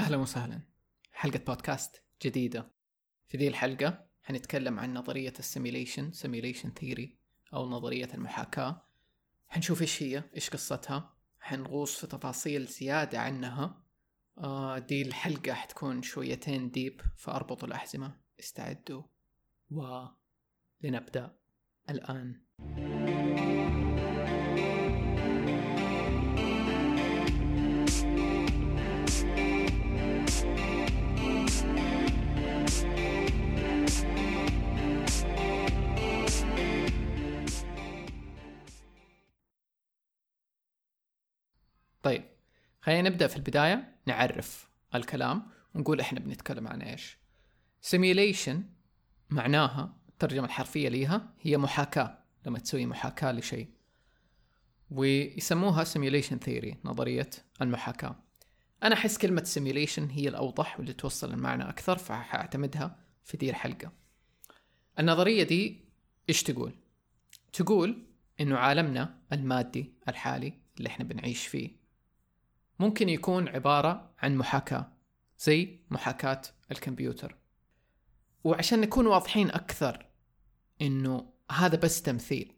أهلا وسهلا. حلقة بودكاست جديدة. في ذي الحلقة حنتكلم عن نظرية ال simulation simulation theory أو نظرية المحاكاة. حنشوف إيش هي إيش قصتها. حنغوص في تفاصيل زيادة عنها. آه دي الحلقة حتكون شويتين deep فأربطوا الأحزمة. استعدوا. ولنبدأ الآن. طيب خلينا نبدأ في البداية نعرف الكلام ونقول إحنا بنتكلم عن إيش. simulation معناها الترجمة الحرفية ليها هي محاكاة لما تسوي محاكاة لشيء. ويسموها simulation theory نظرية المحاكاة. أنا أحس كلمة simulation هي الأوضح واللي توصل المعنى أكثر فحأعتمدها في دي الحلقة. النظرية دي إيش تقول؟ تقول إنه عالمنا المادي الحالي اللي إحنا بنعيش فيه ممكن يكون عبارة عن محاكاة زي محاكاة الكمبيوتر. وعشان نكون واضحين أكثر إنه هذا بس تمثيل.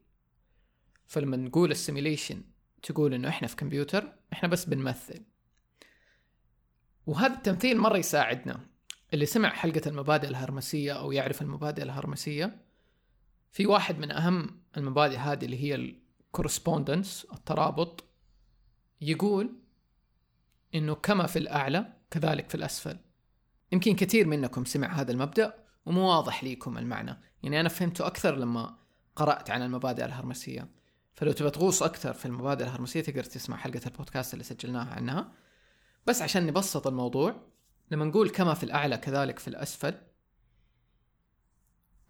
فلما نقول السيميليشن تقول إنه إحنا في كمبيوتر إحنا بس بنمثل. وهذا التمثيل مرة يساعدنا. اللي سمع حلقة المبادئ الهرمسية أو يعرف المبادئ الهرمسية في واحد من أهم المبادئ هذه اللي هي ال correspondence الترابط يقول إنه كما في الأعلى كذلك في الأسفل. يمكن كثير منكم سمع هذا المبدأ ومو واضح ليكم المعنى. يعني أنا فهمته أكثر لما قرأت عن المبادئ الهرمسية. فلو تبغى تغوص أكثر في المبادئ الهرمسية تقدر تسمع حلقة البودكاست اللي سجلناها عنها. بس عشان نبسط الموضوع لما نقول كما في الأعلى كذلك في الأسفل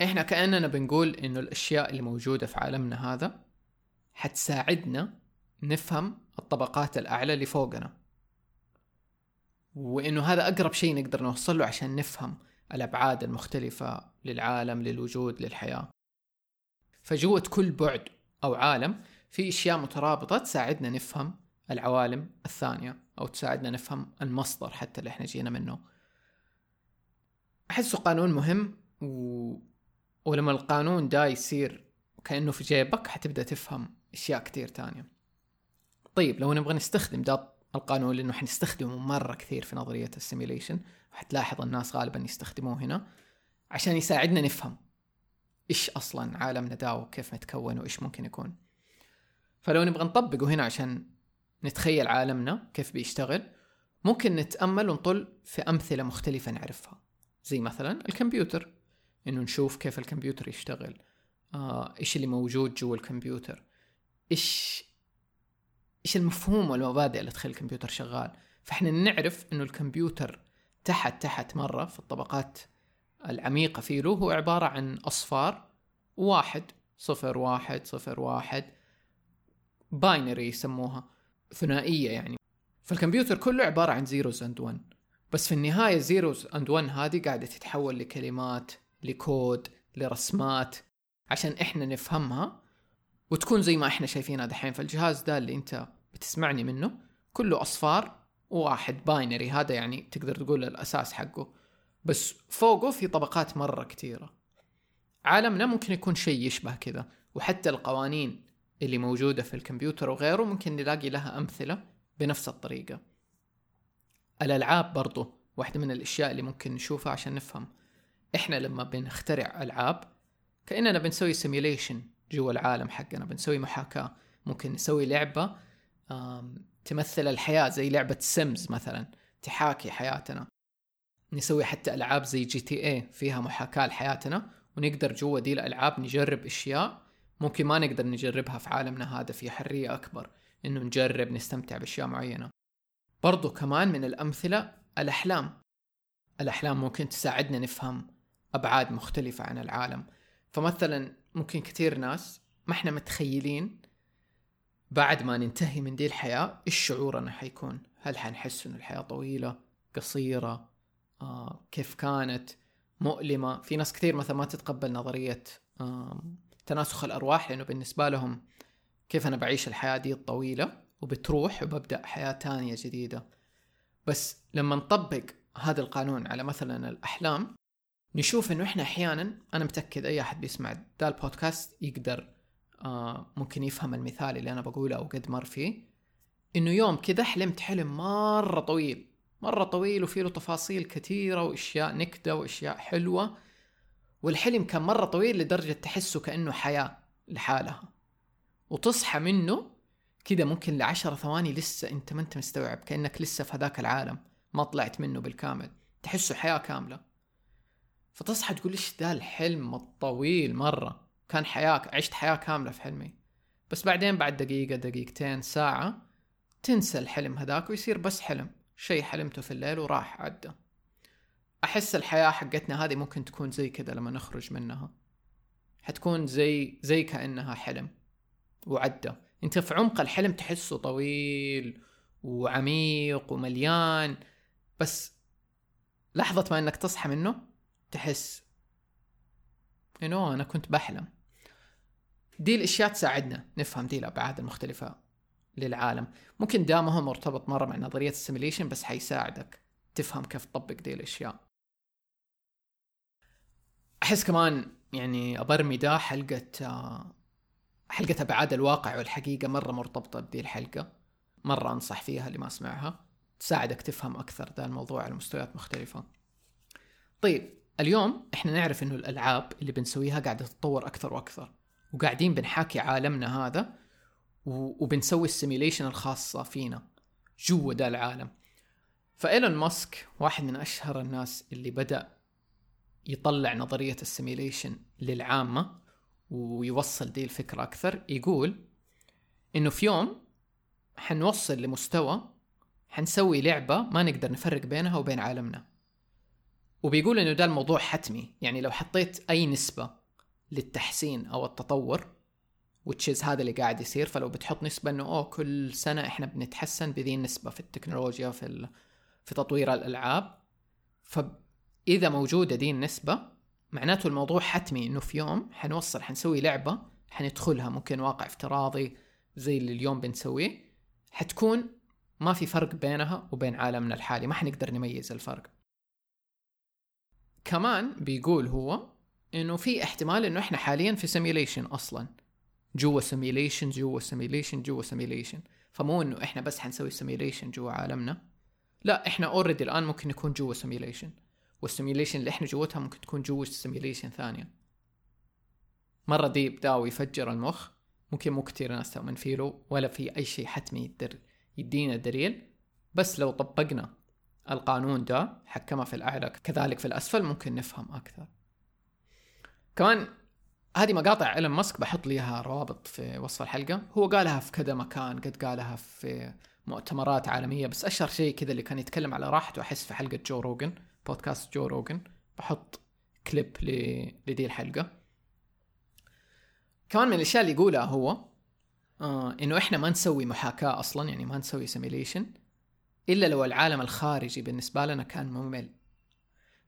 إحنا كأننا بنقول إنه الأشياء اللي موجودة في عالمنا هذا حتساعدنا نفهم الطبقات الأعلى اللي فوقنا. وإنه هذا أقرب شيء نقدر نوصل له عشان نفهم الأبعاد المختلفة للعالم للوجود للحياة. فجوة كل بعد أو عالم في أشياء مترابطة تساعدنا نفهم العوالم الثانية أو تساعدنا نفهم المصدر حتى اللي إحنا جينا منه. أحسه قانون مهم و... ولما القانون دا يصير كأنه في جيبك حتبدأ تفهم أشياء كتير تانية. طيب لو نبغى نستخدم ده القانون لأنه حنستخدمه مرة كثير في نظرية السيميليشن وحتلاحظ الناس غالبا يستخدموه هنا عشان يساعدنا نفهم إيش أصلا عالمنا دا وكيف متكون وإيش ممكن يكون. فلو نبغى نطبقه هنا عشان نتخيل عالمنا كيف بيشتغل ممكن نتأمل ونطل في أمثلة مختلفة نعرفها. زي مثلا الكمبيوتر إنه نشوف كيف الكمبيوتر يشتغل. آه، إيش اللي موجود جوا الكمبيوتر. إيش إيش المفهوم والمبادئ اللي تخلي الكمبيوتر شغال؟ فإحنا نعرف إنه الكمبيوتر تحت تحت مرة في الطبقات العميقة فيه هو عبارة عن أصفار واحد صفر واحد صفر واحد binary يسموها ثنائية يعني. فالكمبيوتر كله عبارة عن zeros and one بس في النهاية zeros and one هذه قاعدة تتحول لكلمات لكود لرسمات عشان إحنا نفهمها وتكون زي ما إحنا شايفينها دحين. فالجهاز ده اللي أنت بتسمعني منه كله أصفار وواحد binary. هذا يعني تقدر تقول الأساس حقه. بس فوقه في طبقات مرة كثيرة عالمنا ممكن يكون شيء يشبه كذا. وحتى القوانين اللي موجودة في الكمبيوتر وغيره ممكن نلاقي لها أمثلة بنفس الطريقة. الألعاب برضو واحدة من الأشياء اللي ممكن نشوفها عشان نفهم. إحنا لما بنخترع ألعاب كأننا بنسوي simulation جوا العالم حقنا بنسوي محاكاة. ممكن نسوي لعبة تمثل الحياة زي لعبة Sims مثلا تحاكي حياتنا. نسوي حتى ألعاب زي GTA فيها محاكاة لحياتنا ونقدر جوا دي الألعاب نجرب أشياء ممكن ما نقدر نجربها في عالمنا هذا في حرية أكبر إنه نجرب نستمتع بأشياء معينة. برضو كمان من الأمثلة الأحلام. الأحلام ممكن تساعدنا نفهم أبعاد مختلفة عن العالم. فمثلا ممكن كثير ناس ما إحنا متخيلين بعد ما ننتهي من دي الحياة إيش شعورنا حيكون. هل حنحس ان الحياة طويلة قصيرة آه، كيف كانت مؤلمة؟ في ناس كثير مثلا ما تتقبل نظرية آه، تناسخ الأرواح لأنه بالنسبة لهم كيف أنا بعيش الحياة دي الطويلة وبتروح وببدأ حياة تانية جديدة. بس لما نطبق هذا القانون على مثلا الأحلام نشوف إنه إحنا أحيانا أنا متأكد أي أحد بيسمع ده البودكاست يقدر آه ممكن يفهم المثال اللي أنا بقوله أو قد مر فيه. إنه يوم كذا حلمت حلم مرة طويل مرة طويل وفيه له تفاصيل كثيرة وأشياء نكده وأشياء حلوة. والحلم كان مرة طويل لدرجة تحسه كأنه حياة لحالها. وتصحى منه كذا ممكن لعشرة ثواني لسه أنت ما أنت مستوعب كأنك لسه في هذاك العالم ما طلعت منه بالكامل. تحسه حياة كاملة. فتصحى تقول إيش ذا الحلم الطويل مرة؟ كان حياة عشت حياة كاملة في حلمي. بس بعدين بعد دقيقة دقيقتين ساعة تنسى الحلم هذاك ويصير بس حلم. شيء حلمته في الليل وراح عدى. أحس الحياة حقتنا هذه ممكن تكون زي كذا لما نخرج منها. حتكون زي زي كأنها حلم. وعدى. أنت في عمق الحلم تحسه طويل وعميق ومليان. بس لحظة ما إنك تصحى منه تحس إنه أنا كنت بحلم. دي الأشياء تساعدنا نفهم دي الأبعاد المختلفة للعالم. ممكن ده ما هو مرتبط مرة مع نظرية ال simulation بس حيساعدك تفهم كيف تطبق دي الأشياء. أحس كمان يعني أبرمي ده حلقة حلقة أبعاد الواقع والحقيقة مرة مرتبطة بدي الحلقة. مرة أنصح فيها اللي ما سمعها. تساعدك تفهم أكثر ذا الموضوع على مستويات مختلفة. طيب اليوم إحنا نعرف إنه الألعاب اللي بنسويها قاعدة تتطور أكثر وأكثر وقاعدين بنحاكي عالمنا هذا وبنسوي ال simulation الخاصة فينا جوا ده العالم. فإيلون ماسك واحد من أشهر الناس اللي بدأ يطلع نظرية ال simulation للعامة ويوصل دي الفكرة أكثر يقول إنه في يوم حنوصل لمستوى حنسوي لعبة ما نقدر نفرق بينها وبين عالمنا. وبيقول إنه ده الموضوع حتمي. يعني لو حطيت أي نسبة للتحسين أو التطور وتشيز هذا اللي قاعد يصير فلو بتحط نسبة إنه أوه كل سنة إحنا بنتحسن بذي النسبة في التكنولوجيا في ال... في تطوير الألعاب. فإذا موجودة دي النسبة معناته الموضوع حتمي إنه في يوم حنوصل حنسوي لعبة حندخلها. ممكن واقع افتراضي زي اللي اليوم بنسويه. حتكون ما في فرق بينها وبين عالمنا الحالي. ما حنقدر نميز الفرق. كمان بيقول هو إنه في احتمال إنه إحنا حاليا في simulation أصلا. جوا simulation جوا simulation جوا simulation فمو إنه إحنا بس حنسوي simulation جوا عالمنا. لا إحنا already الآن ممكن نكون جوا simulation وال simulation اللي إحنا جوتها ممكن تكون جوا simulation ثانية مرة دي بداوا يفجر المخ. ممكن مو كثير ناس تؤمن فيه ولا في أي شيء حتمي يقدر يدينا دليل. بس لو طبقنا القانون ده حق كما في الأعلى كذلك في الأسفل ممكن نفهم أكثر. كمان هذه مقاطع إيلون ماسك بحط ليها روابط في وصف الحلقة. هو قالها في كذا مكان قد قالها في مؤتمرات عالمية بس أشهر شيء كذا اللي كان يتكلم على راحته أحس في حلقة جو روجن بودكاست جو روجن بحط كليب لدي الحلقة. كمان من الأشياء اللي يقولها هو آه إنه إحنا ما نسوي محاكاة أصلا يعني ما نسوي simulation إلا لو العالم الخارجي بالنسبة لنا كان ممل.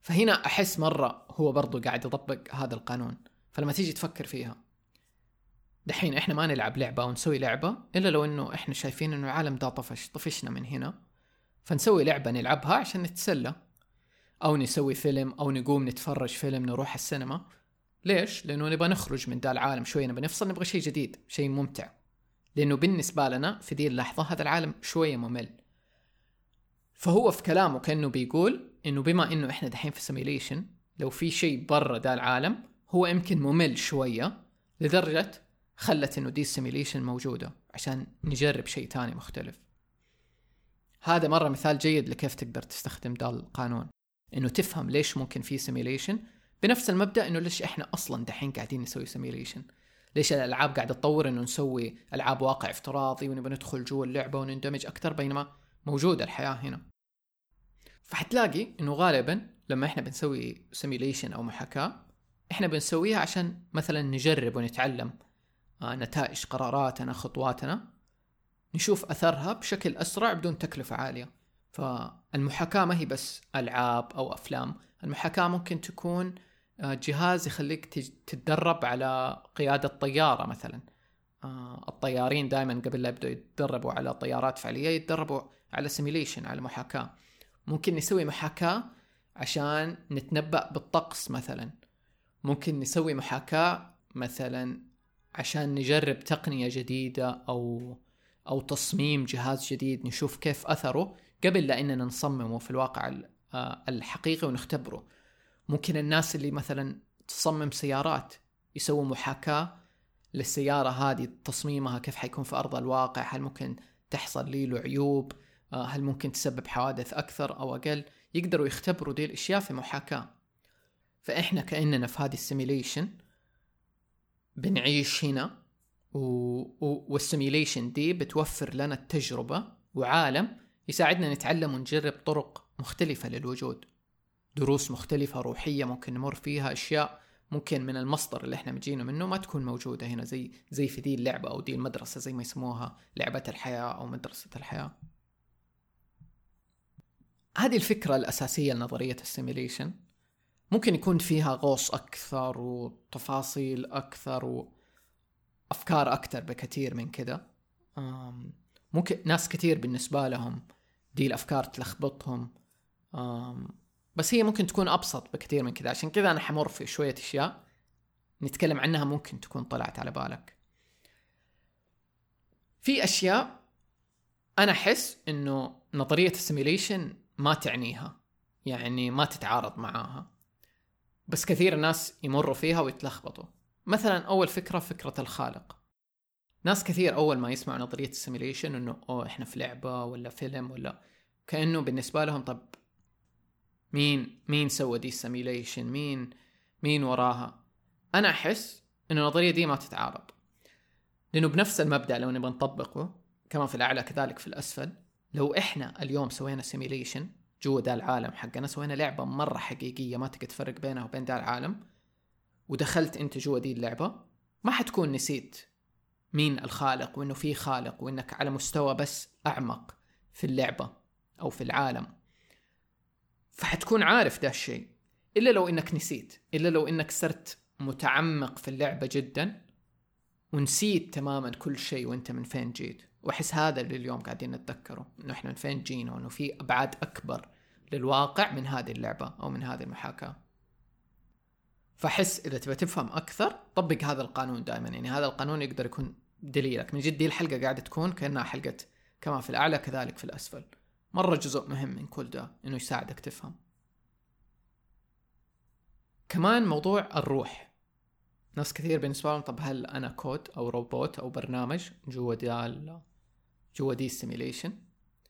فهنا أحس مرة هو برضو قاعد يطبق هذا القانون. فلما تيجي تفكر فيها دحين إحنا ما نلعب لعبة أو نسوي لعبة إلا لو إنه إحنا شايفين إنه العالم ده طفش طفشنا من هنا. فنسوي لعبة نلعبها عشان نتسلى. أو نسوي فيلم أو نقوم نتفرج فيلم نروح السينما. ليش؟ لأنه نبغى نخرج من ذا العالم شوي نبغى نفصل نبغى شيء جديد شيء ممتع. لأنه بالنسبة لنا في دي اللحظة هذا العالم شوية ممل. فهو في كلامه كأنه بيقول إنه بما إنه إحنا دحين في simulation لو في شيء برا ذا العالم هو يمكن ممل شوية لدرجة خلت إنه دي ال simulation موجودة عشان نجرب شيء تاني مختلف. هذا مرة مثال جيد لكيف تقدر تستخدم ذا القانون إنه تفهم ليش ممكن في simulation بنفس المبدأ إنه ليش إحنا أصلا دحين قاعدين نسوي simulation ليش الألعاب قاعدة تطور إنه نسوي ألعاب واقع افتراضي ونبغى ندخل جوا اللعبة ونندمج أكثر؟ بينما موجودة الحياة هنا. فحتلاقي إنه غالبا لما إحنا بنسوي simulation أو محاكاة إحنا بنسويها عشان مثلا نجرب ونتعلم آه، نتائج قراراتنا خطواتنا نشوف أثرها بشكل أسرع بدون تكلفة عالية. فالمحاكاة ما هي بس ألعاب أو أفلام المحاكاة ممكن تكون آه، جهاز يخليك تتدرب على قيادة طيارة مثلا. آه، الطيارين دائما قبل لا يبدأوا يتدربوا على طيارات فعلية يتدربوا على سيميليشن على محاكاة. ممكن نسوي محاكاة عشان نتنبأ بالطقس مثلا. ممكن نسوي محاكاة مثلا عشان نجرب تقنية جديدة أو أو تصميم جهاز جديد نشوف كيف أثره قبل لأننا نصممه في الواقع آه، الحقيقي ونختبره. ممكن الناس اللي مثلا تصمم سيارات يسووا محاكاة للسيارة هذه تصميمها كيف حيكون في أرض الواقع هل ممكن تحصل لي له عيوب؟ هل ممكن تسبب حوادث أكثر أو أقل؟ يقدروا يختبروا دي الأشياء في محاكاة. فإحنا كأننا في هذه ال simulation بنعيش هنا و... و... وال simulation دي بتوفر لنا التجربة وعالم يساعدنا نتعلم ونجرب طرق مختلفة للوجود. دروس مختلفة روحية ممكن نمر فيها أشياء ممكن من المصدر اللي إحنا مجينا منه ما تكون موجودة هنا زي زي في دي اللعبة أو دي المدرسة زي ما يسموها لعبة الحياة أو مدرسة الحياة. هذه الفكرة الأساسية لنظرية السيميليشن ممكن يكون فيها غوص أكثر وتفاصيل أكثر وأفكار أكثر بكثير من كده ممكن ناس كثير بالنسبة لهم دي الأفكار تلخبطهم. بس هي ممكن تكون أبسط بكثير من كذا. عشان كذا أنا حمر في شوية أشياء نتكلم عنها ممكن تكون طلعت على بالك. في أشياء أنا أحس إنه نظرية ال simulation ما تنفيها. يعني ما تتعارض معاها. بس كثير الناس يمروا فيها ويتلخبطوا. مثلا أول فكرة فكرة الخالق. ناس كثير أول ما يسمعوا نظرية ال simulation إنه أوه إحنا في لعبة ولا فيلم ولا كأنه بالنسبة لهم طب مين مين سوى دي ال simulation مين مين وراها؟ أنا أحس إنه النظرية دي ما تتعارض. لأنه بنفس المبدأ لو نبغى نطبقه كما في الأعلى كذلك في الأسفل لو إحنا اليوم سوينا simulation جوا ذا العالم حقنا سوينا لعبة مرة حقيقية ما تقدر تفرق بينها وبين ذا العالم ودخلت أنت جوا دي اللعبة ما حتكون نسيت مين الخالق وإنه في خالق وإنك على مستوى بس أعمق في اللعبة أو في العالم. فحتكون عارف ده الشيء. إلا لو إنك نسيت إلا لو إنك صرت متعمق في اللعبة جدا ونسيت تماما كل شيء وأنت من فين جيت. وأحس هذا اللي اليوم قاعدين نتذكره إنه إحنا من فين جينا وإنه في أبعاد أكبر للواقع من هذه اللعبة أو من هذه المحاكاة. فحس إذا تبغى تفهم أكثر طبق هذا القانون دائما يعني هذا القانون يقدر يكون دليلك. من جد دي الحلقة قاعدة تكون كأنها حلقة كما في الأعلى كذلك في الأسفل. مرة جزء مهم من كل ده إنه يساعدك تفهم. كمان موضوع الروح. ناس كثير بالنسبة لهم طب هل أنا كود أو روبوت أو برنامج جوا دي جوا دي ال simulation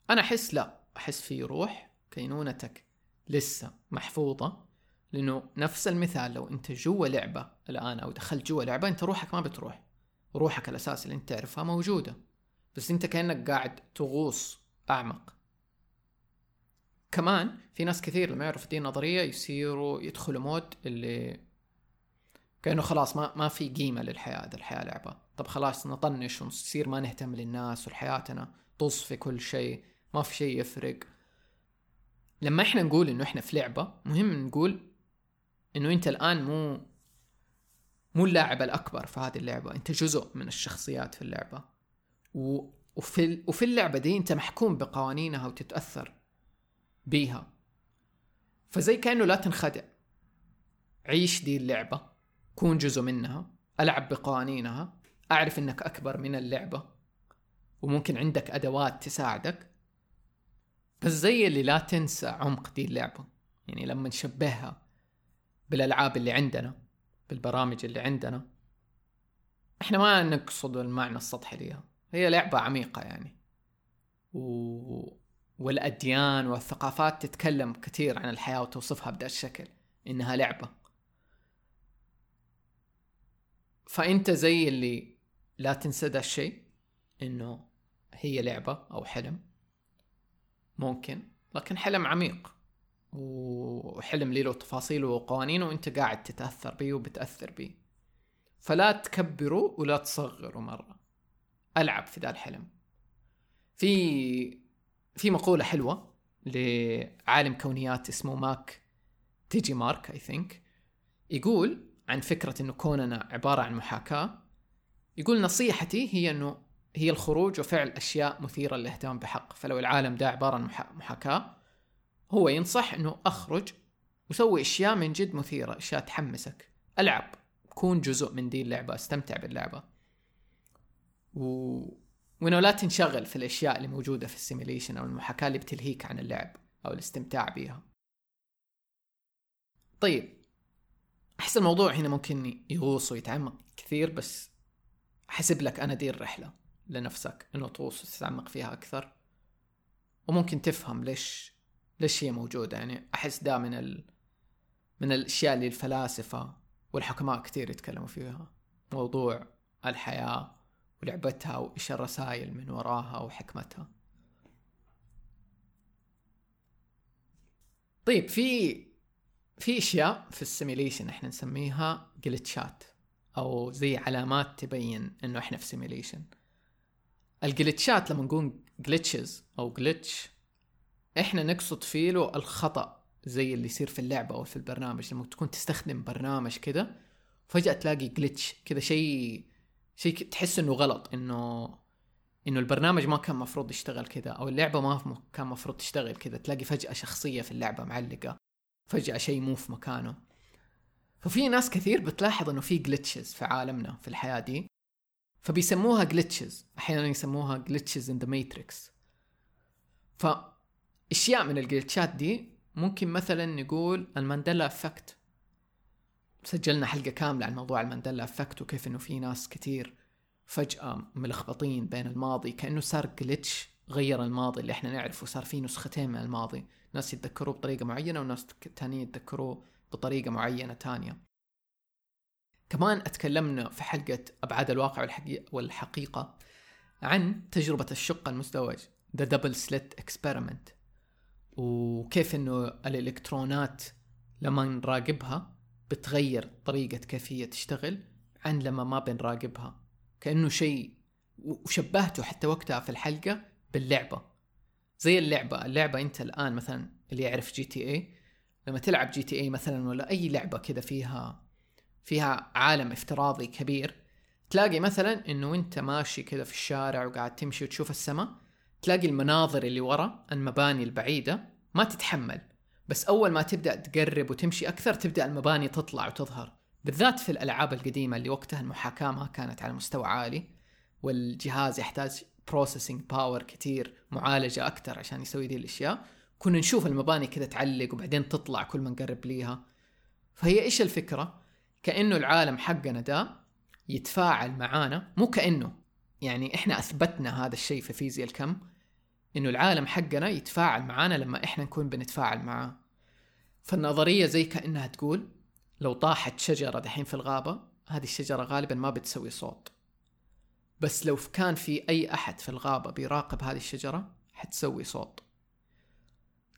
أنا أحس لا أحس في روح كينونتك لسه محفوظة لأنه نفس المثال لو أنت جوا لعبة الآن أو دخلت جوا لعبة أنت روحك ما بتروح. روحك الأساس اللي أنت تعرفها موجودة. بس أنت كأنك قاعد تغوص أعمق. كمان في ناس كثير لما يعرفوا دي النظرية يصيروا يدخلوا مود اللي كأنه خلاص ما ما في قيمة للحياة إذا الحياة لعبة. طب خلاص نطنش ونصير ما نهتم للناس وحياتنا طز في كل شيء ما في شيء يفرق. لما إحنا نقول إنه إحنا في لعبة مهم نقول إنه أنت الآن مو مو اللاعب الأكبر في هذه اللعبة. أنت جزء من الشخصيات في اللعبة. و... وفي وفي اللعبة دي أنت محكوم بقوانينها وتتأثر بيها. فزي كأنه لا تنخدع. عيش دي اللعبة. كون جزء منها ألعب بقوانينها أعرف إنك أكبر من اللعبة وممكن عندك أدوات تساعدك. بس زي اللي لا تنسى عمق دي اللعبة. يعني لما نشبهها بالألعاب اللي عندنا بالبرامج اللي عندنا إحنا ما نقصد المعنى السطحي ليها. هي لعبة عميقة يعني. و... والأديان والثقافات تتكلم كثير عن الحياة وتوصفها بهذا الشكل إنها لعبة. فأنت زي اللي لا تنسى ذا الشيء إنه هي لعبة أو حلم. ممكن لكن حلم عميق. وحلم له تفاصيله وقوانينه وأنت قاعد تتأثر بيه وبتأثر بيه فلا تكبروا ولا تصغروا مرة. ألعب في ذا الحلم. في في مقولة حلوة لعالم كونيات اسمه ماك تيجي مارك اي ثينك يقول عن فكرة إنه كوننا عبارة عن محاكاة يقول نصيحتي هي إنه هي الخروج وفعل أشياء مثيرة للاهتمام بحق. فلو العالم ده عبارة عن محاكاة هو ينصح إنه أخرج وسوي أشياء من جد مثيرة أشياء تحمسك. ألعب كون جزء من دي اللعبة استمتع باللعبة. و... وإنه لا تنشغل في الأشياء اللي موجودة في السيميليشن أو المحاكاة اللي بتلهيك عن اللعب أو الاستمتاع بيها. طيب أحس الموضوع هنا ممكن يغوص ويتعمق كثير بس حسب لك أنا دي الرحلة لنفسك إنه تغوص وتتعمق فيها أكثر. وممكن تفهم ليش ليش هي موجودة. يعني أحس ده من ال... من الأشياء اللي الفلاسفة والحكماء كثير يتكلموا فيها. موضوع الحياة ولعبتها وإيش الرسائل من وراها وحكمتها. طيب في في أشياء في ال simulation إحنا نسميها glitch ات أو زي علامات تبين إنه إحنا في simulation ال glitch ات لما نقول glitches أو glitch إحنا نقصد فيه له الخطأ زي اللي يصير في اللعبة أو في البرنامج. لما تكون تستخدم برنامج كده فجأة تلاقي glitch كذا شيء شيء تحس إنه غلط إنه إنه البرنامج ما كان مفروض يشتغل كذا أو اللعبة ما كان مفروض تشتغل كذا تلاقي فجأة شخصية في اللعبة معلقة. فجأة شيء مو في مكانه. ففي ناس كثير بتلاحظ إنه في glitches في عالمنا في الحياة دي. فبيسموها glitches أحيانا يسموها glitches in the matrix فأشياء من ال glitch ات دي ممكن مثلا نقول ال Mandela effect سجلنا حلقة كاملة عن موضوع ال Mandela effect وكيف إنه في ناس كثير فجأة ملخبطين بين الماضي كأنه صار glitch غير الماضي اللي إحنا نعرفه صار في نسختين من الماضي. ناس يتذكروه بطريقة معينة وناس تانيين يتذكروه بطريقة معينة تانية. كمان أتكلمنا في حلقة أبعاد الواقع والحقيقة عن تجربة الشق المزدوج The Double Slit Experiment. وكيف إنه الإلكترونات لما نراقبها بتغير طريقة كيفية تشتغل عن لما ما بنراقبها. كأنه شيء وشبهته حتى وقتها في الحلقة باللعبة. زي اللعبة اللعبة أنت الآن مثلا اللي يعرف GTA لما تلعب GTA مثلا ولا أي لعبة كذا فيها فيها عالم افتراضي كبير تلاقي مثلا إنه أنت ماشي كذا في الشارع وقاعد تمشي وتشوف السماء تلاقي المناظر اللي ورا المباني البعيدة ما تتحمل. بس أول ما تبدأ تقرب وتمشي أكثر تبدأ المباني تطلع وتظهر. بالذات في الألعاب القديمة اللي وقتها المحاكاة ما كانت على مستوى عالي والجهاز يحتاج processing power كتير معالجة أكثر عشان يسوي دي الأشياء. كنا نشوف المباني كذا تعلق وبعدين تطلع كل ما نقرب ليها. فهي إيش الفكرة؟ كأنه العالم حقنا ده يتفاعل معانا مو كأنه. يعني إحنا أثبتنا هذا الشيء في فيزياء الكم إنه العالم حقنا يتفاعل معانا لما إحنا نكون بنتفاعل معاه. فالنظرية زي كأنها تقول لو طاحت شجرة دحين في الغابة هذه الشجرة غالبا ما بتسوي صوت. بس لو كان في أي أحد في الغابة بيراقب هذه الشجرة حتسوي صوت.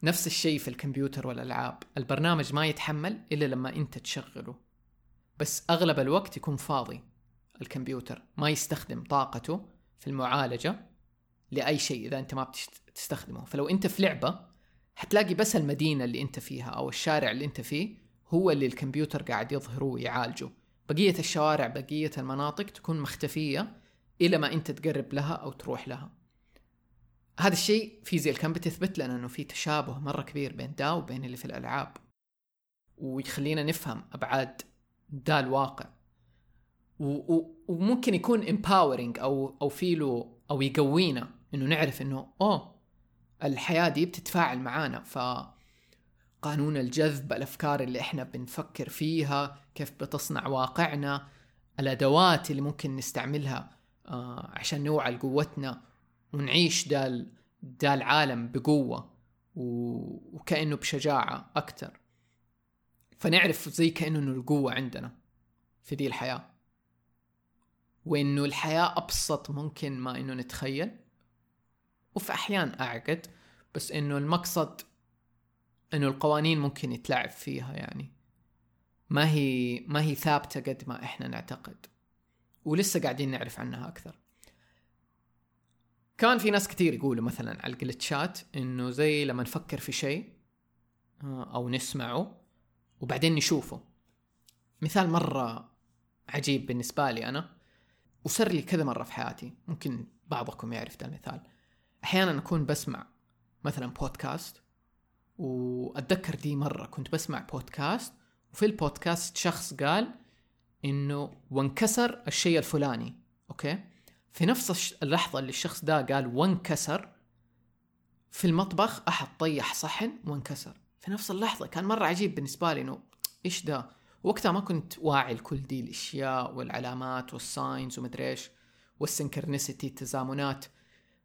نفس الشيء في الكمبيوتر والألعاب. البرنامج ما يتحمل إلا لما أنت تشغله. بس أغلب الوقت يكون فاضي. الكمبيوتر ما يستخدم طاقته في المعالجة لأي شيء إذا أنت ما بتستخدمه فلو أنت في لعبة حتلاقي بس المدينة اللي أنت فيها أو الشارع اللي أنت فيه هو اللي الكمبيوتر قاعد يظهره ويعالجه. بقية الشوارع بقية المناطق تكون مختفية إلى ما أنت تقرب لها أو تروح لها. هذا الشيء فيزياء الكم بتثبت لنا أنه في تشابه مرة كبير بين دا وبين اللي في الألعاب. ويخلينا نفهم أبعاد دا الواقع. و- و- وممكن يكون empowering أو أو في له أو يقوينا إنه نعرف إنه أوه الحياة دي بتتفاعل معانا. ف قانون الجذب الأفكار اللي إحنا بنفكر فيها كيف بتصنع واقعنا الأدوات اللي ممكن نستعملها آه عشان نوعى لقوتنا ونعيش دا دا العالم بقوة وكأنه بشجاعة أكتر. فنعرف زي كأنه إنه القوة عندنا في دي الحياة. وإنه الحياة أبسط ممكن ما إنه نتخيل. وفي أحيان أعقد بس إنه المقصد إنه القوانين ممكن يتلعب فيها يعني. ما هي ما هي ثابتة قد ما إحنا نعتقد. ولسه قاعدين نعرف عنها أكثر. كان في ناس كثير يقولوا مثلا على الجلتشات إنه زي لما نفكر في شيء آه، أو نسمعه وبعدين نشوفه. مثال مرة عجيب بالنسبة لي أنا وصار لي كذا مرة في حياتي ممكن بعضكم يعرف ده المثال. أحيانا أكون بسمع مثلا بودكاست وأتذكر دي مرة كنت بسمع بودكاست وفي البودكاست شخص قال إنه وانكسر الشيء الفلاني أوكي؟ في نفس اللحظة اللي الشخص ده قال وانكسر في المطبخ أحد طيح صحن وانكسر. في نفس اللحظة كان مرة عجيب بالنسبة لي إنه إيش ده؟ وقتها ما كنت واعي لكل دي الأشياء والعلامات وال signs ومدري إيش وال synchronicity التزامنات.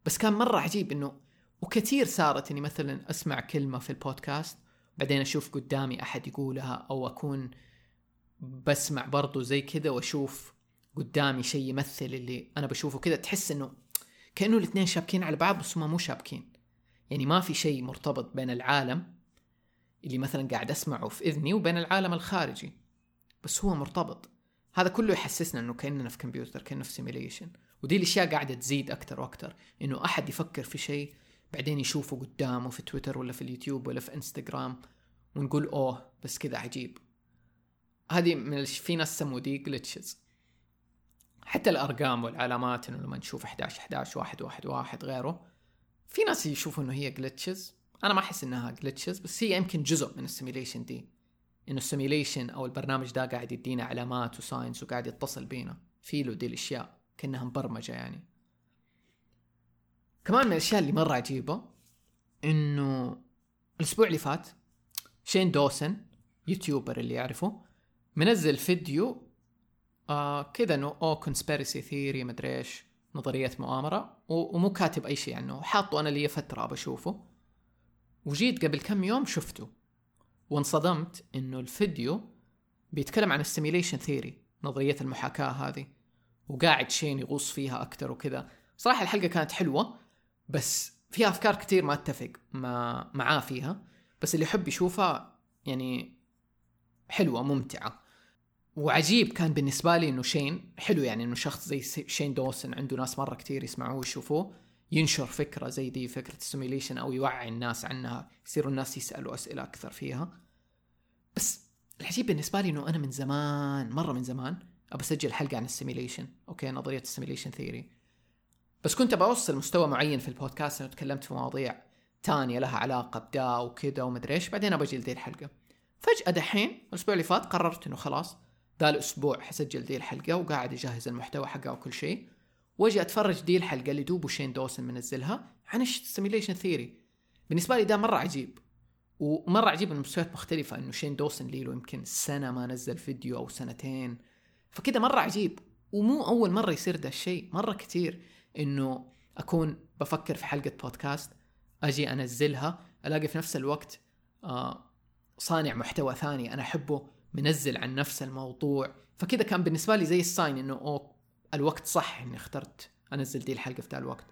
بس كان مرة عجيب إنه وكثير صارت إني مثلا أسمع كلمة في البودكاست بعدين أشوف قدامي أحد يقولها أو أكون بسمع برضو زي كذا وأشوف قدامي شيء يمثل اللي أنا بشوفه كذا تحس إنه كأنه الاثنين شابكين على بعض بس هم مو شابكين. يعني ما في شيء مرتبط بين العالم اللي مثلا قاعد أسمعه في إذني وبين العالم الخارجي بس هو مرتبط. هذا كله يحسسنا إنه كأننا في كمبيوتر كانه في simulation ودي الأشياء قاعدة تزيد أكثر وأكثر إنه أحد يفكر في شيء بعدين يشوفه قدامه في تويتر ولا في اليوتيوب ولا في إنستغرام ونقول أوه بس كذا عجيب. هذه من في ناس سموا دي glitches حتى الأرقام والعلامات إنه لما نشوف 11 11 1 1 1 غيره في ناس يشوفوا إنه هي glitches أنا ما أحس إنها glitches بس هي يمكن جزء من ال simulation دي. إنه ال simulation أو البرنامج ده قاعد يدينا علامات و signs وقاعد يتصل بينا. في له دي الأشياء كأنها مبرمجة يعني. كمان من الأشياء اللي مرة عجيبة إنه الأسبوع اللي فات شين دوسن YouTuber اللي يعرفه منزل فيديو آه كذا إنه أو conspiracy theory مدري إيش نظريه مؤامرة. ومو كاتب أي شيء عنه حاطه أنا لي فترة بشوفه وجيت قبل كم يوم شفته. وانصدمت إنه الفيديو بيتكلم عن ال simulation theory نظرية المحاكاة هذه. وقاعد شين يغوص فيها أكثر وكذا. صراحة الحلقة كانت حلوة بس فيها أفكار كثير ما أتفق مع معاه فيها. بس اللي يحب يشوفها يعني حلوة ممتعة. وعجيب كان بالنسبة لي إنه شين حلو يعني إنه شخص زي شين دوسن عنده ناس مرة كثير يسمعوه ويشوفوه ينشر فكرة زي دي فكرة ال simulation أو يوعي الناس عنها يصيروا الناس يسألوا أسئلة أكثر فيها. بس العجيب بالنسبة لي إنه أنا من زمان مرة من زمان أبى أسجل حلقة عن ال simulation أوكي نظرية ال simulation theory بس كنت أبى أوصل مستوى معين في البودكاست إنه تكلمت في مواضيع تانية لها علاقة بدا وكذا ومدري إيش بعدين أبى أجي لدي الحلقة. فجأة دحين الأسبوع اللي فات قررت إنه خلاص ذا الأسبوع حسجل دي الحلقة وقاعد اجهز المحتوى حقها وكل شيء. وأجي أتفرج دي الحلقة اللي دوب شين دوسن منزلها عن ال simulation theory بالنسبة لي ده مرة عجيب. ومرة عجيب من مستويات مختلفة إنه شين دوسن لي له يمكن سنة ما نزل فيديو أو سنتين. فكده مرة عجيب. ومو أول مرة يصير ده الشيء. مرة كثير إنه أكون بفكر في حلقة بودكاست أجي أنزلها ألاقي في نفس الوقت آه صانع محتوى ثاني أنا أحبه. منزل عن نفس الموضوع. فكذا كان بالنسبة لي زي ال sign إنه أوه الوقت صح إني اخترت أنزل دي الحلقة في ذا الوقت.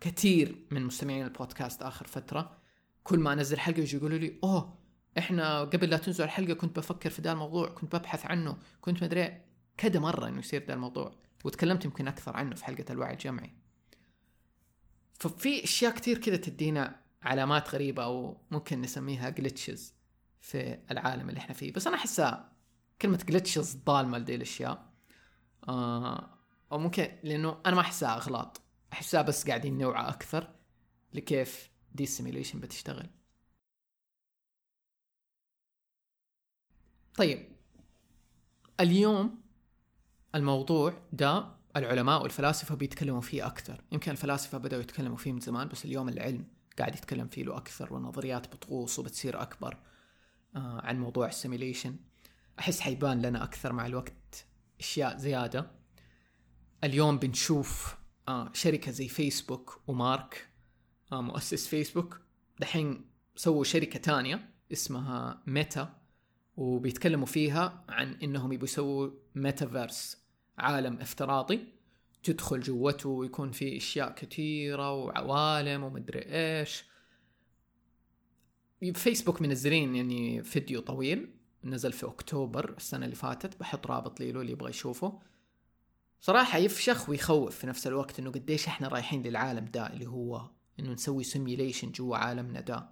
كثير من مستمعين البودكاست آخر فترة كل ما أنزل حلقة يجي يقولوا لي أوه إحنا قبل لا تنزل الحلقة كنت بفكر في ذا الموضوع كنت ببحث عنه كنت مدري كذا مرة إنه يصير ذا الموضوع. وتكلمت يمكن أكثر عنه في حلقة الوعي الجمعي. ففي أشياء كثير كذا تدينا علامات غريبة أو ممكن نسميها glitches في العالم اللي إحنا فيه. بس أنا أحسها كلمة glitches ظالمه لدي الأشياء. آه أو ممكن لأنه أنا ما أحسها أغلاط. أحسها بس قاعدين نوعى أكثر لكيف دي ال simulation بتشتغل. طيب. اليوم الموضوع ده العلماء والفلاسفة بيتكلموا فيه أكثر. يمكن الفلاسفة بدأوا يتكلموا فيه من زمان بس اليوم العلم قاعد يتكلم فيه له أكثر والنظريات بتغوص وبتصير أكبر. آه عن موضوع ال simulation أحس حيبان لنا أكثر مع الوقت أشياء زيادة. اليوم بنشوف آه شركة زي فيسبوك ومارك آه مؤسس فيسبوك دحين سووا شركة تانية اسمها ميتا وبيتكلموا فيها عن إنهم يبوا يسووا ميتافيرس عالم افتراضي. تدخل جوته ويكون فيه أشياء كثيره وعوالم ومدري إيش. فيسبوك منزلين يعني فيديو طويل نزل في أكتوبر السنة اللي فاتت بحط رابط ليه لو اللي يبغى يشوفه. صراحة يفشخ ويخوف في نفس الوقت إنه قديش إحنا رايحين للعالم ده اللي هو إنه نسوي simulation جوا عالمنا ده.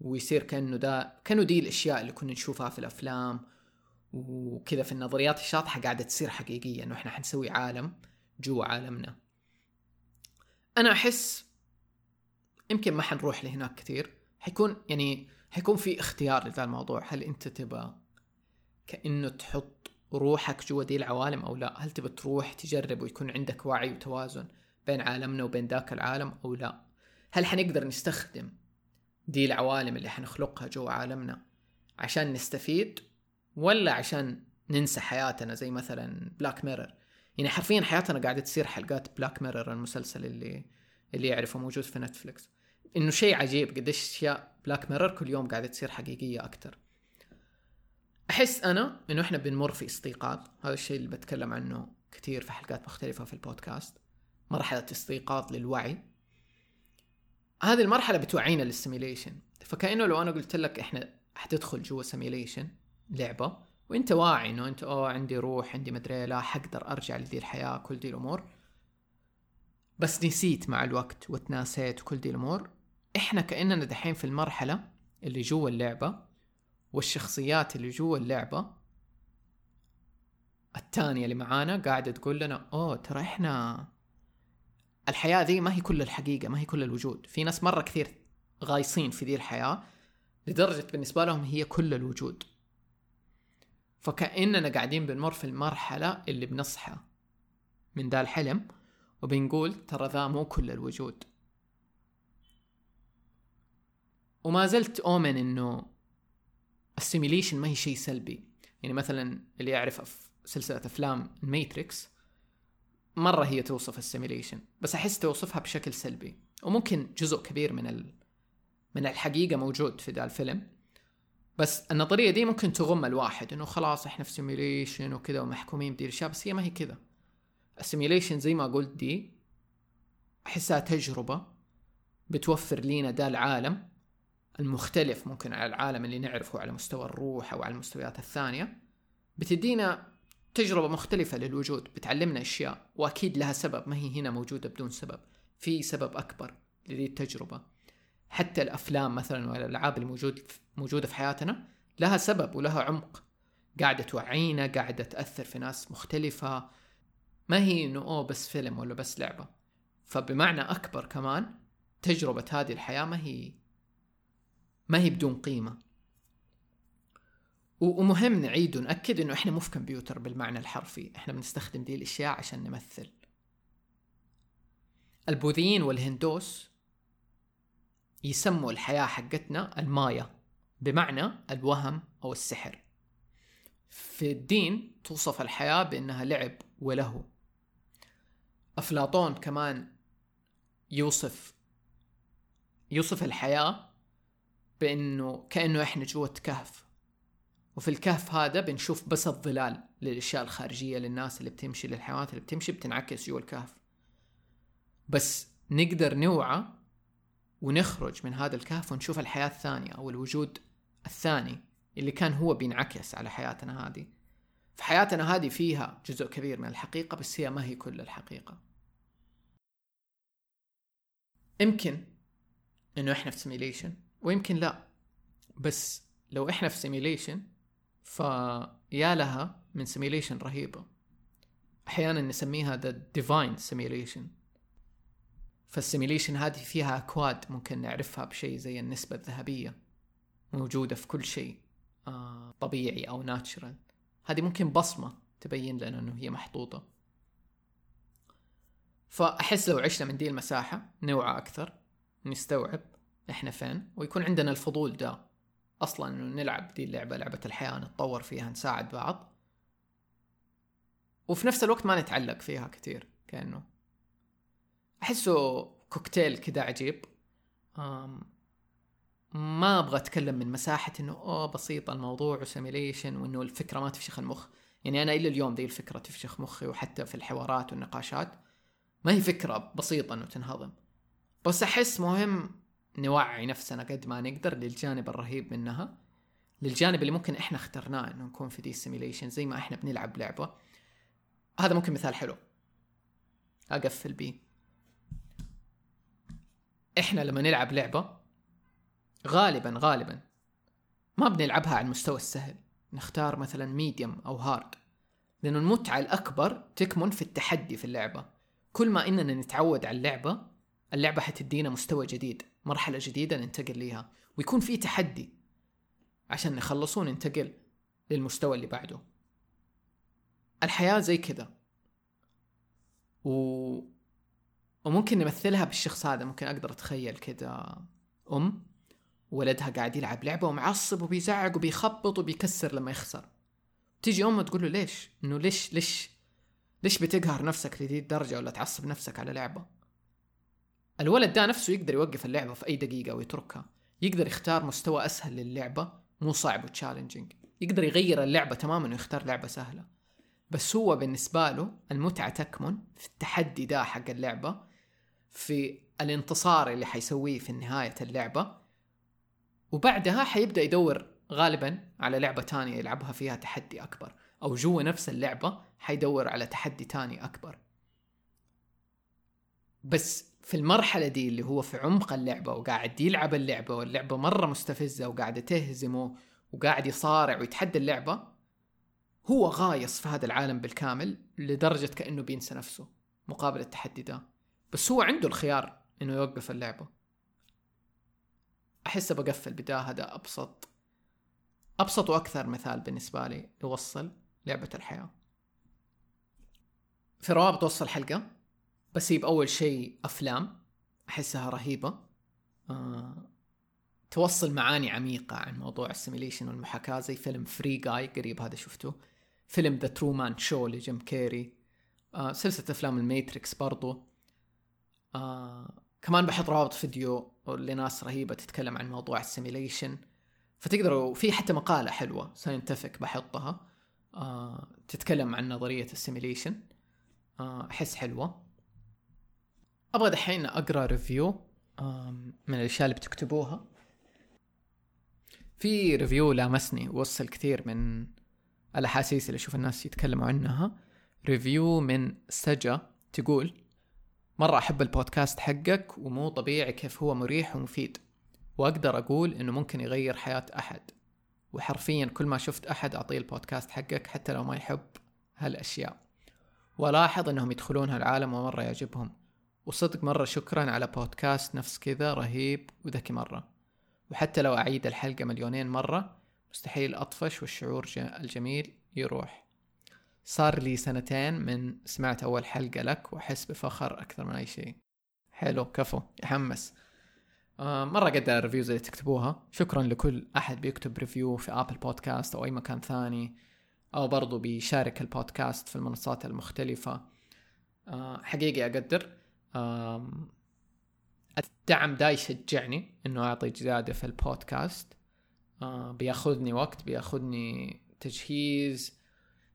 ويصير كأنه ده كأنه دي الأشياء اللي كنا نشوفها في الأفلام وكذا في النظريات الشاطحة قاعدة تصير حقيقية إنه إحنا حنسوي عالم جوا عالمنا. أنا أحس يمكن ما حنروح لهناك كثير. حيكون يعني حيكون في اختيار لذا الموضوع. هل انت تبى كأنه تحط روحك جوا دي العوالم أو لا؟ هل تبى تروح تجرب ويكون عندك وعي وتوازن بين عالمنا وبين ذاك العالم أو لا؟ هل حنقدر نستخدم دي العوالم اللي حنخلقها جوا عالمنا عشان نستفيد ولا عشان ننسى حياتنا زي مثلا بلاك ميرور يعني حرفيا حياتنا قاعدة تصير حلقات بلاك ميرور المسلسل اللي اللي يعرفه موجود في نتفلكس إنه شيء عجيب قديش أشياء بلاك ميرور كل يوم قاعدة تصير حقيقية أكثر أحس أنا إنه إحنا بنمر في استيقاظ هذا الشيء اللي بتكلم عنه كثير في حلقات مختلفة في البودكاست. مرحلة استيقاظ للوعي. هذه المرحلة بتوعينا لل simulation فكأنه لو أنا قلت لك إحنا حتدخل جوا simulation لعبة وإنت واعي إنه إنت أوه عندي روح عندي مدري لا حقدر أرجع لذي الحياة كل دي الأمور. بس نسيت مع الوقت وتناسيت وكل دي الأمور. إحنا كأننا دحين في المرحلة اللي جوا اللعبة والشخصيات اللي جوا اللعبة الثانية اللي معانا قاعدة تقول لنا أوه ترى إحنا الحياة ذي ما هي كل الحقيقة ما هي كل الوجود. في ناس مرة كثير غايصين في ذي الحياة لدرجة بالنسبة لهم هي كل الوجود. فكأننا قاعدين بنمر في المرحلة اللي بنصحى من ذا الحلم وبنقول ترى ذا مو كل الوجود. وما زلت أؤمن إنه ال simulation ما هي شيء سلبي. يعني مثلا اللي يعرف سلسلة أفلام الميتريكس مرة هي توصف ال simulation بس أحس توصفها بشكل سلبي. وممكن جزء كبير من ال... من الحقيقة موجود في ذا الفيلم. بس النظرية دي ممكن تغم الواحد إنه خلاص إحنا في simulation وكذا ومحكومين بدي الأشياء بس هي ما هي كذا. ال simulation زي ما قلت دي أحسها تجربة بتوفر لينا ده العالم. المختلف ممكن على العالم اللي نعرفه على مستوى الروح أو على المستويات الثانية بتدينا تجربة مختلفة للوجود بتعلمنا أشياء وأكيد لها سبب ما هي هنا موجودة بدون سبب في سبب أكبر لذي التجربة. حتى الأفلام مثلا والألعاب اللي موجود موجودة في حياتنا لها سبب ولها عمق. قاعدة توعينا قاعدة تأثر في ناس مختلفة. ما هي إنه أوه بس فيلم ولا بس لعبة. فبمعنى أكبر كمان تجربة هذه الحياة ما هي ما هي بدون قيمة. ومهم نعيد ونأكد إنه إحنا مو في كمبيوتر بالمعنى الحرفي. إحنا بنستخدم دي الأشياء عشان نمثل. البوذيين والهندوس يسموا الحياة حقتنا المايا بمعنى الوهم أو السحر. في الدين توصف الحياة بأنها لعب وله أفلاطون كمان يوصف يوصف الحياة بأنه كأنه إحنا جوة كهف. وفي الكهف هذا بنشوف بس الظلال للأشياء الخارجية للناس اللي بتمشي للحيوانات اللي بتمشي بتنعكس جوا الكهف. بس نقدر نوعى ونخرج من هذا الكهف ونشوف الحياة الثانية أو الوجود الثاني اللي كان هو بينعكس على حياتنا هذه. فحياتنا هذه فيها جزء كبير من الحقيقة بس هي ما هي كل الحقيقة. يمكن إنه إحنا في simulation ويمكن لا. بس لو إحنا في simulation فيا لها من simulation رهيبة. أحيانا نسميها the divine simulation فال simulation هذه فيها أكواد ممكن نعرفها بشيء زي النسبة الذهبية موجودة في كل شيء آه طبيعي أو ناتشرال هذه ممكن بصمة تبين لنا أنه هي محطوطة. فأحس لو عشنا من دي المساحة نوعى أكثر نستوعب. إحنا فين ويكون عندنا الفضول ده أصلا أنه نلعب دي اللعبة لعبة الحياة نتطور فيها نساعد بعض. وفي نفس الوقت ما نتعلق فيها كثير كأنه أحسه كوكتيل كذا عجيب. ما أبغى أتكلم من مساحة إنه أوه بسيط الموضوع و simulation وإنه الفكرة ما تفشخ المخ. يعني أنا إلى اليوم ذي الفكرة تفشخ مخي وحتى في الحوارات والنقاشات. ما هي فكرة بسيطة إنه تنهضم. بس أحس مهم نوعي نفسنا قد ما نقدر للجانب الرهيب منها. للجانب اللي ممكن إحنا اخترناه إنه نكون في دي simulation زي ما إحنا بنلعب لعبة. هذا ممكن مثال حلو. أقفل بيه. إحنا لما نلعب لعبة غالبا غالبا ما بنلعبها على المستوى السهل. نختار مثلا medium أو hard لأنه المتعة الأكبر تكمن في التحدي في اللعبة. كل ما إننا نتعود على اللعبة اللعبة حتدينا مستوى جديد. مرحلة جديدة ننتقل ليها ويكون في تحدي عشان نخلصه وننتقل للمستوى اللي بعده الحياة زي كذا و... وممكن نمثلها بالشخص هذا ممكن أقدر أتخيل كذا أم ولدها قاعد يلعب لعبة ومعصب وبيزعق وبيخبط وبيكسر لما يخسر تيجي أمه تقول له ليش؟ إنه ليش ليش ليش بتقهر نفسك لذي الدرجة ولا تعصب نفسك على لعبة؟ الولد ده نفسه يقدر يوقف اللعبة في أي دقيقة ويتركها. يقدر يختار مستوى أسهل للعبة مو صعب وتشالنجينج يقدر يغير اللعبة تماما ويختار لعبة سهلة. بس هو بالنسبة له المتعة تكمن في التحدي ده حق اللعبة في الانتصار اللي حيسويه في نهاية اللعبة وبعدها حيبدأ يدور غالبا على لعبة تانية يلعبها فيها تحدي أكبر أو جوا نفس اللعبة حيدور على تحدي تاني أكبر. بس في المرحلة دي اللي هو في عمق اللعبة وقاعد يلعب اللعبة واللعبة مرة مستفزة وقاعدة تهزمه وقاعد يصارع ويتحدى اللعبة هو غايص في هذا العالم بالكامل لدرجة كأنه بينسى نفسه مقابل التحدي ده. بس هو عنده الخيار إنه يوقف اللعبة. أحس بقفل بدا هذا أبسط أبسط وأكثر مثال بالنسبة لي يوصل لعبة الحياة. في روابط وصل الحلقة بسيب اول شيء أفلام أحسها رهيبة. آه توصل معاني عميقة عن موضوع ال simulation والمحاكاة زي فيلم Free Guy قريب هذا شفته. فيلم The Truman Show لجيم كيري. آه سلسلة أفلام الميتريكس برضو. آه كمان بحط روابط فيديو لناس رهيبة تتكلم عن موضوع ال simulation فتقدروا في حتى مقالة حلوة scientific بحطها آه تتكلم عن نظرية ال simulation آه أحس حلوة. أبغى دحين أقرأ review من الأشياء اللي بتكتبوها. في review لامسني وصل كثير من الأحاسيس اللي أشوف الناس يتكلموا عنها. review من سجا تقول مرة أحب البودكاست حقك ومو طبيعي كيف هو مريح ومفيد. وأقدر أقول إنه ممكن يغير حياة أحد. وحرفيا كل ما شفت أحد أعطيه البودكاست حقك حتى لو ما يحب هالأشياء. ولاحظ إنهم يدخلون هالعالم ومرة يعجبهم. وصدق مرة شكرا على بودكاست نفس كذا رهيب وذكي مرة. وحتى لو أعيد الحلقة مليونين مرة مستحيل أطفش والشعور الجميل يروح. صار لي سنتين من سمعت أول حلقة لك وأحس بفخر أكثر من أي شيء. حلو كفو يحمس. آه مرة قد ال reviews اللي تكتبوها. شكرا لكل أحد بيكتب review في أبل بودكاست أو أي مكان ثاني أو برضو بيشارك البودكاست في المنصات المختلفة. آه حقيقي أقدر الدعم دا يشجعني إنه أعطي زياده في البودكاست. آه بيأخذني وقت بيأخذني تجهيز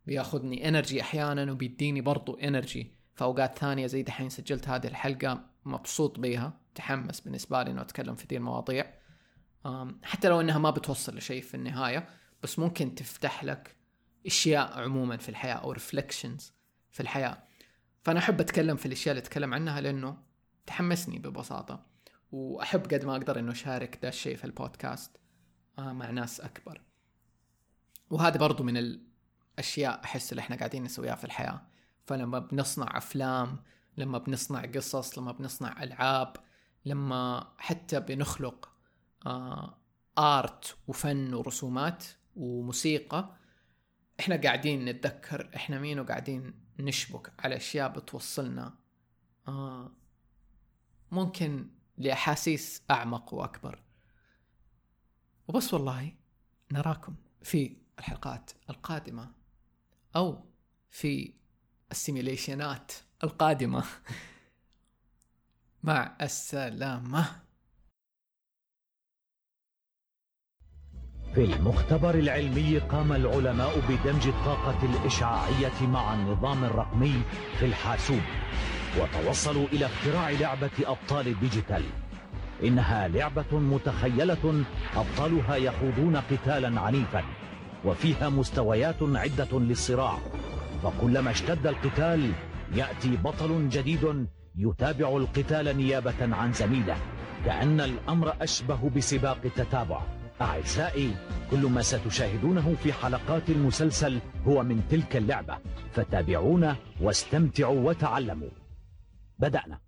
بيأخذني energy أحيانا وبيديني برضو energy في اوقات ثانية زي دحين سجلت هذه الحلقة مبسوط بيها تحمس بالنسبة لي إنه أتكلم في دي المواضيع. حتى لو إنها ما بتوصل لشيء في النهاية بس ممكن تفتح لك أشياء عموما في الحياة أو reflections في الحياة. فأنا أحب أتكلم في الأشياء اللي أتكلم عنها لأنه تحمسني ببساطة وأحب قد ما أقدر إنه أشارك ذا الشيء في البودكاست آه مع ناس أكبر. وهذا برضو من الأشياء أحس اللي إحنا قاعدين نسويها في الحياة. فلما بنصنع أفلام لما بنصنع قصص لما بنصنع ألعاب لما حتى بنخلق آه آرت وفن ورسومات وموسيقى إحنا قاعدين نتذكر إحنا مين وقاعدين نشبك على أشياء بتوصلنا. آه. ممكن لأحاسيس أعمق وأكبر. وبس والله نراكم في الحلقات القادمة أو في ال simulation ات القادمة. مع السلامة. في المختبر العلمي قام العلماء بدمج الطاقة الإشعاعية مع النظام الرقمي في الحاسوب وتوصلوا إلى اختراع لعبة أبطال ديجيتال. إنها لعبة متخيلة أبطالها يخوضون قتالا عنيفا وفيها مستويات عدة للصراع. فكلما اشتد القتال يأتي بطل جديد يتابع القتال نيابة عن زميله كأن الأمر أشبه بسباق التتابع. أعزائي كل ما ستشاهدونه في حلقات المسلسل هو من تلك اللعبة. فتابعونا واستمتعوا وتعلموا. بدأنا.